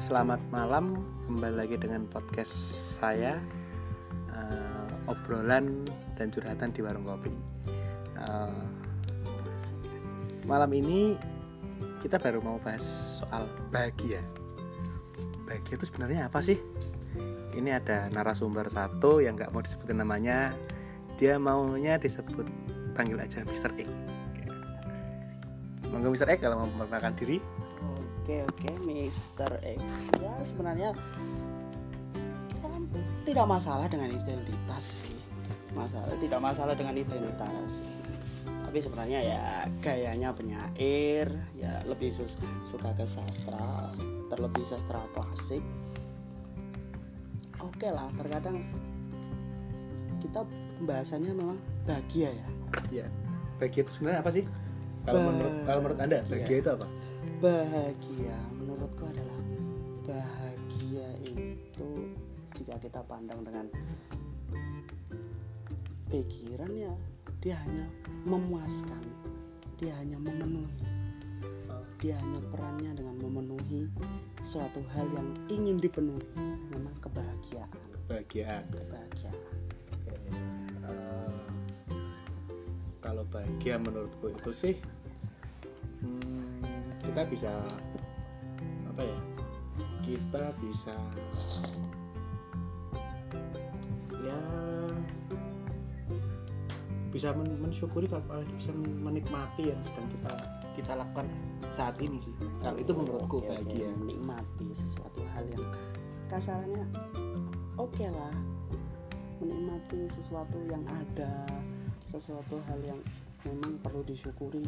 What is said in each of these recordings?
selamat malam. Kembali lagi dengan podcast saya uh, obrolan dan curhatan di warung kopi. Uh, malam ini kita baru mau bahas soal bahagia. Bahagia itu sebenarnya apa sih? Ini ada narasumber satu yang nggak mau disebutin namanya. Dia maunya disebut panggil aja Mr. X. Monggo Mr. X kalau mau memperkenalkan diri. Oke oke Mr. X ya sebenarnya ya, tidak masalah dengan identitas sih masalah tidak masalah dengan identitas tapi sebenarnya ya gayanya penyair ya lebih sus suka ke sastra terlebih sastra klasik oke lah terkadang kita pembahasannya memang bahagia ya Ya, bahagia itu sebenarnya apa sih? Kalau menurut kalau menurut Anda, bahagia itu apa? Bahagia menurutku adalah bahagia itu jika kita pandang dengan pikiran ya dia hanya memuaskan dia hanya memenuhi. Dia hanya perannya dengan memenuhi suatu hal yang ingin dipenuhi memang kebahagiaan. Kebahagiaan. kebahagiaan. Eh, kalau bahagia menurutku itu sih kita bisa apa ya kita bisa ya bisa men- mensyukuri apalagi bisa men- menikmati yang sedang kita kita lakukan saat ini sih. Kalau itu menurutku Oke, oke, bahagia. menikmati sesuatu hal yang kasarnya oke lah. Menikmati sesuatu yang ada sesuatu hal yang memang perlu disyukuri.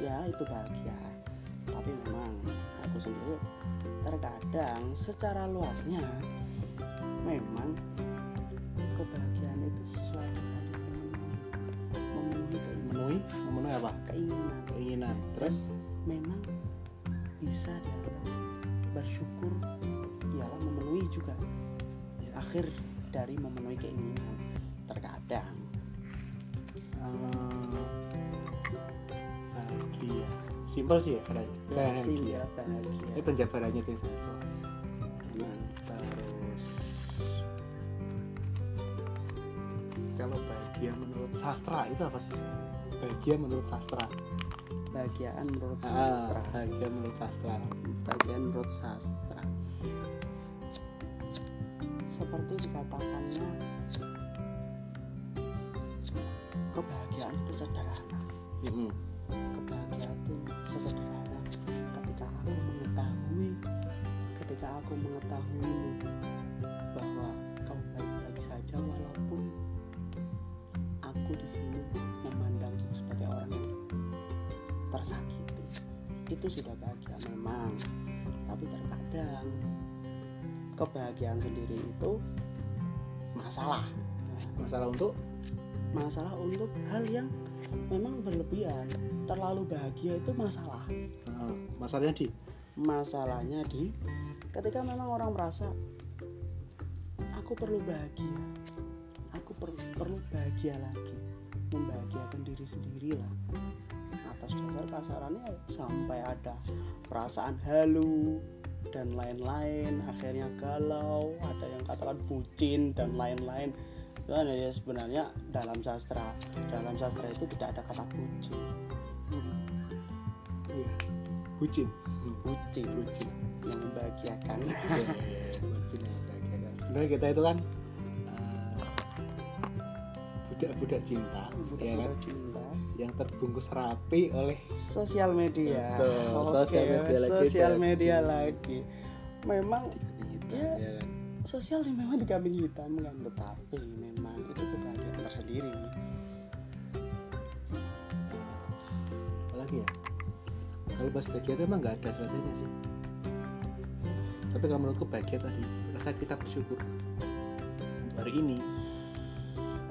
Ya itu bahagia tapi memang aku sendiri terkadang secara luasnya memang kebahagiaan itu sesuatu yang memenuhi memenuhi keinginan, memenuhi? Memenuhi apa? Keinginan. Keinginan. Terus? Memang bisa dianggap bersyukur ialah memenuhi juga akhir dari memenuhi keinginan. Terkadang. Eh, bahagia simpel sih ya katanya bahagia bahagia. Ini penjabarannya itu yang sangat luas terus kalau bahagia menurut sastra itu apa sih? Bahagia menurut sastra. Bahagiaan menurut ah, sastra. bahagia menurut sastra. Bagian menurut sastra. Seperti dikatakannya kebahagiaan itu sederhana. Mm-mm. kebahagiaan itu sesederhana ketika aku mengetahui ketika aku mengetahuimu bahwa kau baik-baik saja walaupun aku di sini memandangmu sebagai orang yang tersakiti. Itu sudah bahagia memang. Tapi terkadang kebahagiaan sendiri itu masalah. Masalah untuk masalah untuk hal yang memang berlebihan. Terlalu bahagia itu masalah. Ah, masalahnya di? Masalahnya di ketika memang orang merasa aku perlu bahagia. Aku perlu perlu bahagia lagi. Membahagiakan diri sendiri lah. Atas dasar kasarannya sampai ada perasaan halu dan lain-lain akhirnya galau ada yang katakan bucin dan lain-lain kan ya sebenarnya dalam sastra dalam sastra itu tidak ada kata bucin. Iya. Bucin? Bucin. Bucin. Yang membahagiakan. Iya, iya, iya, bucin yang membahagiakan. sebenarnya kita itu kan eh, budak-budak cinta ya kan? cinta. Yang terbungkus rapi oleh sosial media. Betul, sosial media lagi sosial media lagi. Memang Iya. ya kan sosial ini memang dikambing hitam kan tetapi memang itu kebahagiaan tersendiri. Apalagi ya? Kalau bahas bahagia itu emang nggak ada selesainya sih. Tapi kalau menurutku bahagia tadi rasa kita bersyukur. Untuk hari ini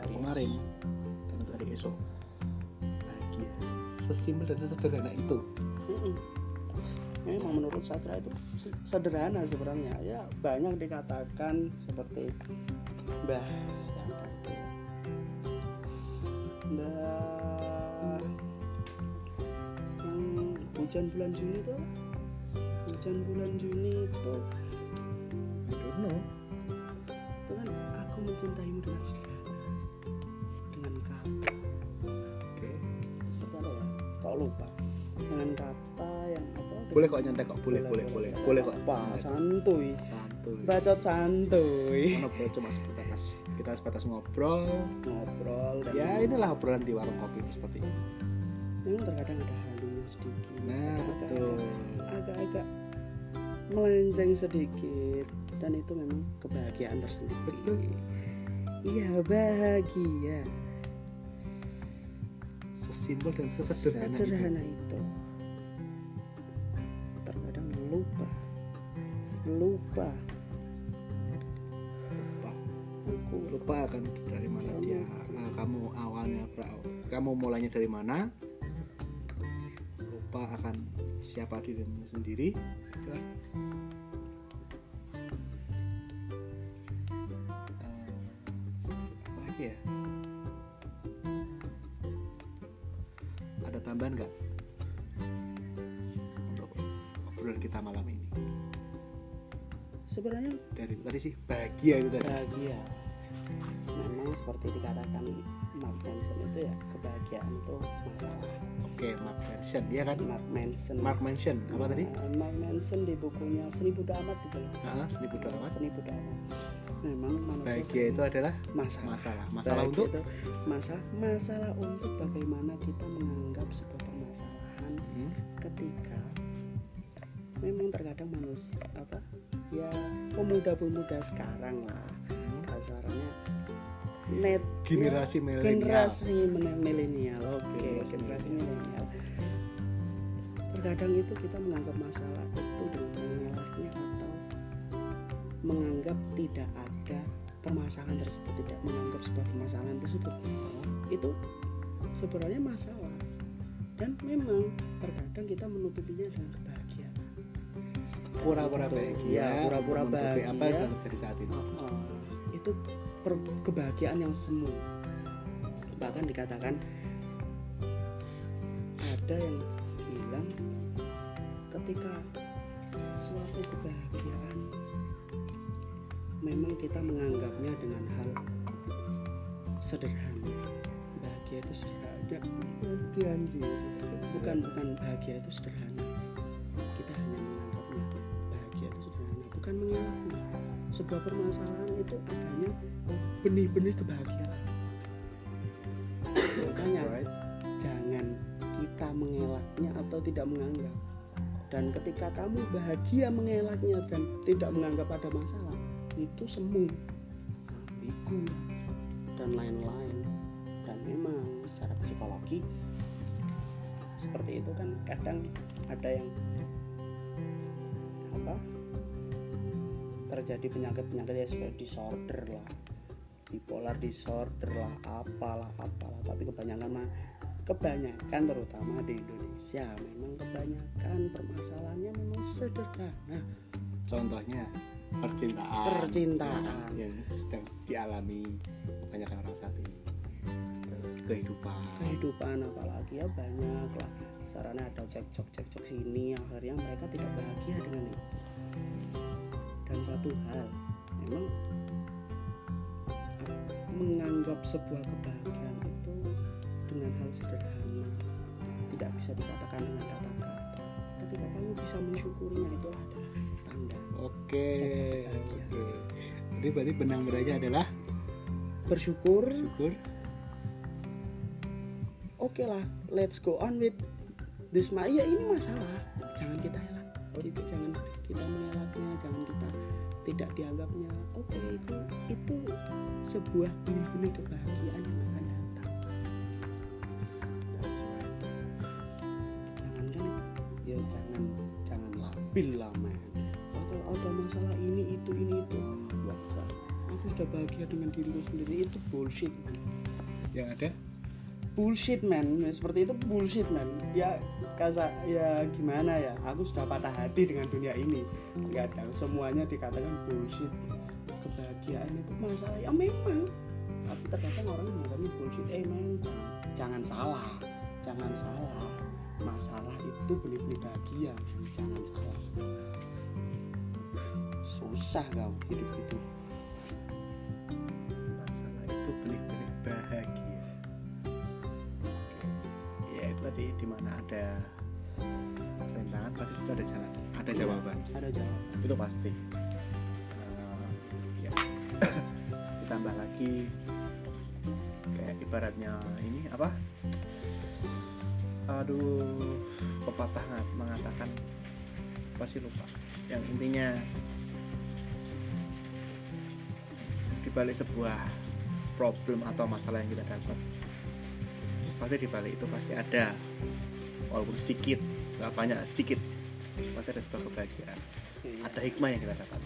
hari kemarin dan untuk hari esok. Bahagia. Sesimpel dan sesederhana itu. Memang menurut sastra itu se- sederhana sebenarnya. Ya banyak dikatakan seperti Mbah siapa itu? Mbah yang hujan bulan Juni itu hujan bulan Juni itu I don't know. itu kan aku mencintaimu dengan sederhana dengan kata. Oke. Seperti apa ya? Kok lupa? Dengan kata yang boleh kok nyontek kok? Boleh boleh boleh. Boleh kok. Apa? Santuy. Santuy. Bacot santuy. Mana cuma sebatas. Kita sebatas ngobrol. Ngobrol dan ya. inilah obrolan di warung kopi seperti ini. Memang terkadang ada halunya sedikit. Nah betul. agak-agak melenceng sedikit. Dan itu memang kebahagiaan tersendiri. Betul. iya bahagia. Sesimpel dan sesederhana itu. sederhana itu. terkadang lupa. Lupa aku lupa kan dari mana dia. Eh, kamu awalnya kamu mulainya dari mana? Lupa akan siapa dirimu sendiri sebenarnya dari tadi sih bahagia itu tadi. Bahagia. Memang seperti dikatakan Mark Manson itu ya kebahagiaan itu masalah. Oke Mark Manson dia kan? Mark Manson. Mark Manson apa tadi? Nah, Mark Manson di bukunya Seni Buddha Amat itu loh. Ah, seni Buddha Amat. Seni Buddha Amat. Memang manusia bahagia itu adalah masalah. masalah. Masalah Bahagia untuk? itu masalah. Masalah untuk bagaimana kita menganggap sebuah permasalahan Hmm, ketika memang terkadang manusia apa ya pemuda-pemuda sekarang lah. Hmm. kasarnya net generasi ya, milenial. generasi milenial oke Generasi generasi milenial. Terkadang itu kita menganggap masalah itu dengan mengelaknya atau menganggap tidak ada permasalahan tersebut tidak menganggap sebuah permasalahan tersebut. Itu sebenarnya masalah. Dan memang terkadang kita menutupinya dengan pura-pura bahagia Ya, pura-pura menutupi apa yang bahagia. terjadi saat ini? Oh, itu per- kebahagiaan yang semu. Bahkan dikatakan ada yang bilang ketika suatu kebahagiaan memang kita menganggapnya dengan hal sederhana. Bahagia itu sederhana. Bukan bukan bahagia itu sederhana sebuah permasalahan itu adanya benih-benih kebahagiaan. Makanya Right? jangan kita mengelaknya atau tidak menganggap. Dan ketika kamu bahagia mengelaknya dan tidak menganggap ada masalah itu semu ambigu dan lain-lain. Dan memang secara psikologi seperti itu kan kadang ada yang terjadi penyakit-penyakit ya seperti disorder lah bipolar disorder lah apalah apalah. Tapi kebanyakan mah kebanyakan terutama di Indonesia memang kebanyakan permasalahannya memang sederhana. Contohnya percintaan. Percintaan. Yang sedang dialami kebanyakan orang saat ini. Terus kehidupan. Kehidupan apalagi ya banyak lah. Sarannya ada cekcok cekcok sini akhirnya mereka tidak bahagia dengan itu satu hal. Memang menganggap sebuah kebahagiaan itu dengan hal sederhana tidak bisa dikatakan dengan kata-kata. Ketika kamu bisa mensyukurinya itu adalah tanda oke kebahagiaan. oke. jadi berarti benang merahnya adalah? Bersyukur. Bersyukur. Oke lah let's go on with this ya ini masalah. Jangan kita elak. Kita jangan kita mengelaknya jangan kita tidak dianggapnya oke itu itu sebuah benih-benih kebahagiaan yang akan datang. Jangan kan? Ya jangan jangan labil lah men. Atau ada masalah ini itu ini itu. Wah, aku sudah bahagia dengan diriku sendiri. Itu bullshit man yang ada bullshit man. Seperti itu bullshit man. Ya kasa ya gimana ya? Aku sudah patah hati dengan dunia ini. Kadang semuanya dikatakan bullshit. Kebahagiaan itu masalah. Ya memang. Tapi terkadang orang menganggapnya bullshit. Eh men jangan, salah. Jangan salah. Masalah itu benih-benih bahagia. Jangan salah. Susah kau hidup itu ya tadi di mana ada rintangan pasti itu ada jalan. Ada jawaban. Ada jawaban. Itu pasti. Eh, ya ditambah lagi kayak ibaratnya ini apa? Aduh pepatah nga- mengatakan pasti lupa. Yang intinya di balik sebuah problem atau masalah yang kita dapat pasti di balik itu pasti ada. Walaupun sedikit nggak banyak sedikit. Pasti ada sebuah kebahagiaan. Ada hikmah yang kita dapat.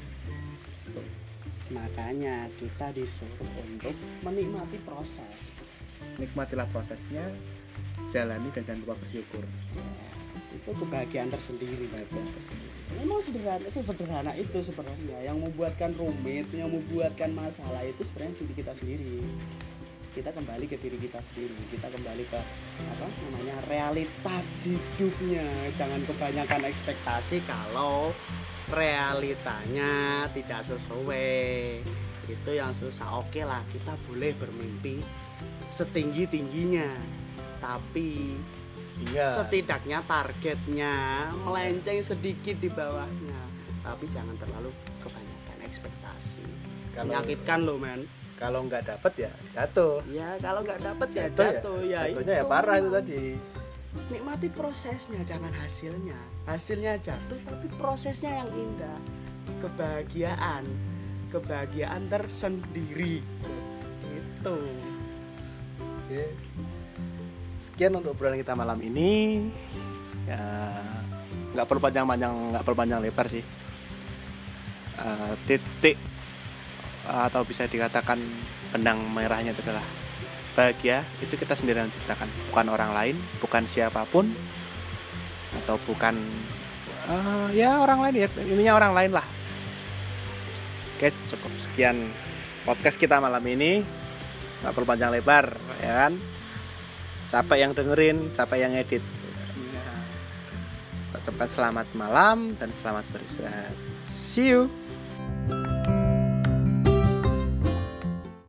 Makanya kita disuruh untuk menikmati proses. Nikmatilah prosesnya jalani dan jangan lupa bersyukur. Itu kebahagiaan tersendiri bahagia tersendiri memang sederhana sesederhana itu sebenarnya. Yang membuatkan rumit yang membuatkan masalah itu sebenarnya diri kita sendiri kita kembali ke diri kita sendiri. Kita kembali ke apa namanya realitas hidupnya. Jangan kebanyakan ekspektasi kalau realitanya tidak sesuai. Itu yang susah. Oke lah kita boleh bermimpi setinggi tingginya tapi hingga setidaknya targetnya melenceng sedikit di bawahnya. Tapi jangan terlalu kebanyakan ekspektasi. Kalau- menyakitkan loh men kalau nggak dapet ya jatuh. Ya kalau nggak dapet ya Jatuh ya? jatuh ya, jatuhnya ya parah itu tadi. Nikmati prosesnya jangan hasilnya. Hasilnya jatuh tapi prosesnya yang indah. Kebahagiaan kebahagiaan tersendiri. Itu Oke. sekian untuk obrolan kita malam ini. Ya nggak perlu panjang-panjang nggak perlu panjang lebar sih. Eh, titik atau bisa dikatakan benang merahnya itu adalah bahagia itu kita sendiri yang ciptakan. Bukan orang lain bukan siapa pun atau bukan eh, ya orang lain ya ininya orang lain lah. Oke cukup sekian podcast kita malam ini. Nggak perlu panjang lebar ya kan? Capek yang dengerin capek yang edit. Ucapkan selamat malam dan selamat beristirahat. See you